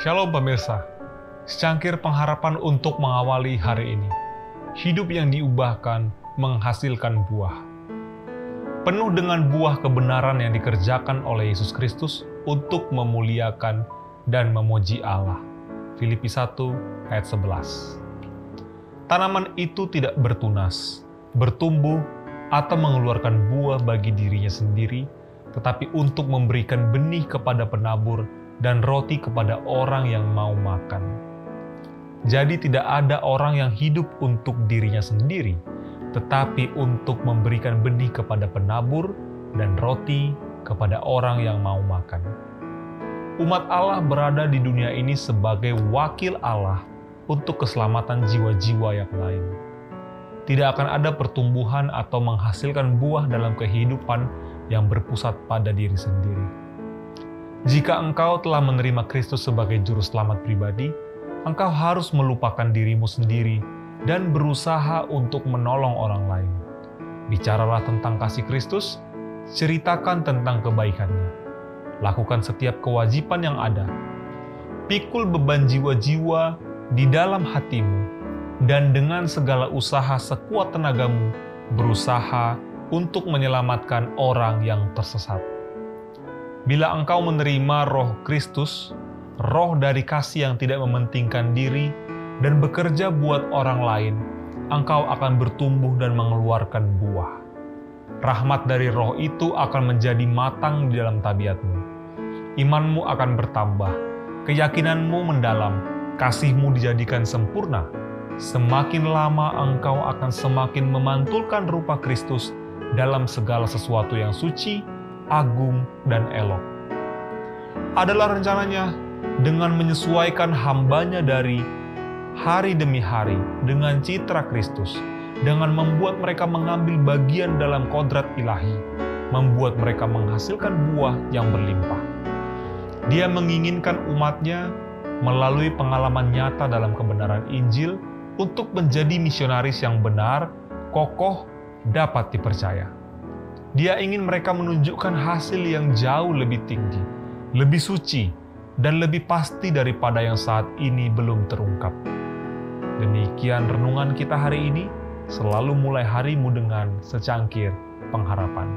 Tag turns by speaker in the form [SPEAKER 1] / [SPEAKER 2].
[SPEAKER 1] Shalom pemirsa, secangkir pengharapan untuk mengawali hari ini. Hidup yang diubahkan menghasilkan buah. Penuh dengan buah kebenaran yang dikerjakan oleh Yesus Kristus untuk memuliakan dan memuji Allah. Filipi 1 ayat 11. Tanaman itu tidak bertunas, bertumbuh, atau mengeluarkan buah bagi dirinya sendiri, tetapi untuk memberikan benih kepada penabur dan roti kepada orang yang mau makan. Jadi, tidak ada orang yang hidup untuk dirinya sendiri, tetapi untuk memberikan benih kepada penabur dan roti kepada orang yang mau makan. Umat Allah berada di dunia ini sebagai wakil Allah untuk keselamatan jiwa-jiwa yang lain. Tidak akan ada pertumbuhan atau menghasilkan buah dalam kehidupan yang berpusat pada diri sendiri jika engkau telah menerima Kristus sebagai juru selamat pribadi, engkau harus melupakan dirimu sendiri dan berusaha untuk menolong orang lain. Bicaralah tentang kasih Kristus, ceritakan tentang kebaikannya. Lakukan setiap kewajiban yang ada. Pikul beban jiwa-jiwa di dalam hatimu, dan dengan segala usaha sekuat tenagamu, berusaha untuk menyelamatkan orang yang tersesat. Bila engkau menerima roh Kristus, roh dari kasih yang tidak mementingkan diri, dan bekerja buat orang lain, engkau akan bertumbuh dan mengeluarkan buah. Rahmat dari roh itu akan menjadi matang di dalam tabiatmu. Imanmu akan bertambah, keyakinanmu mendalam, kasihmu dijadikan sempurna. Semakin lama engkau akan semakin memantulkan rupa Kristus dalam segala sesuatu yang suci, agung, dan elok. Adalah rencananya dengan menyesuaikan hambanya dari hari demi hari dengan citra Kristus, dengan membuat mereka mengambil bagian dalam kodrat ilahi, membuat mereka menghasilkan buah yang berlimpah. Dia menginginkan umatnya melalui pengalaman nyata dalam kebenaran Injil untuk menjadi misionaris yang benar, kokoh, dapat dipercaya. Dia ingin mereka menunjukkan hasil yang jauh lebih tinggi, lebih suci, dan lebih pasti daripada yang saat ini belum terungkap. Demikian renungan kita hari ini, selalu mulai harimu dengan secangkir pengharapan.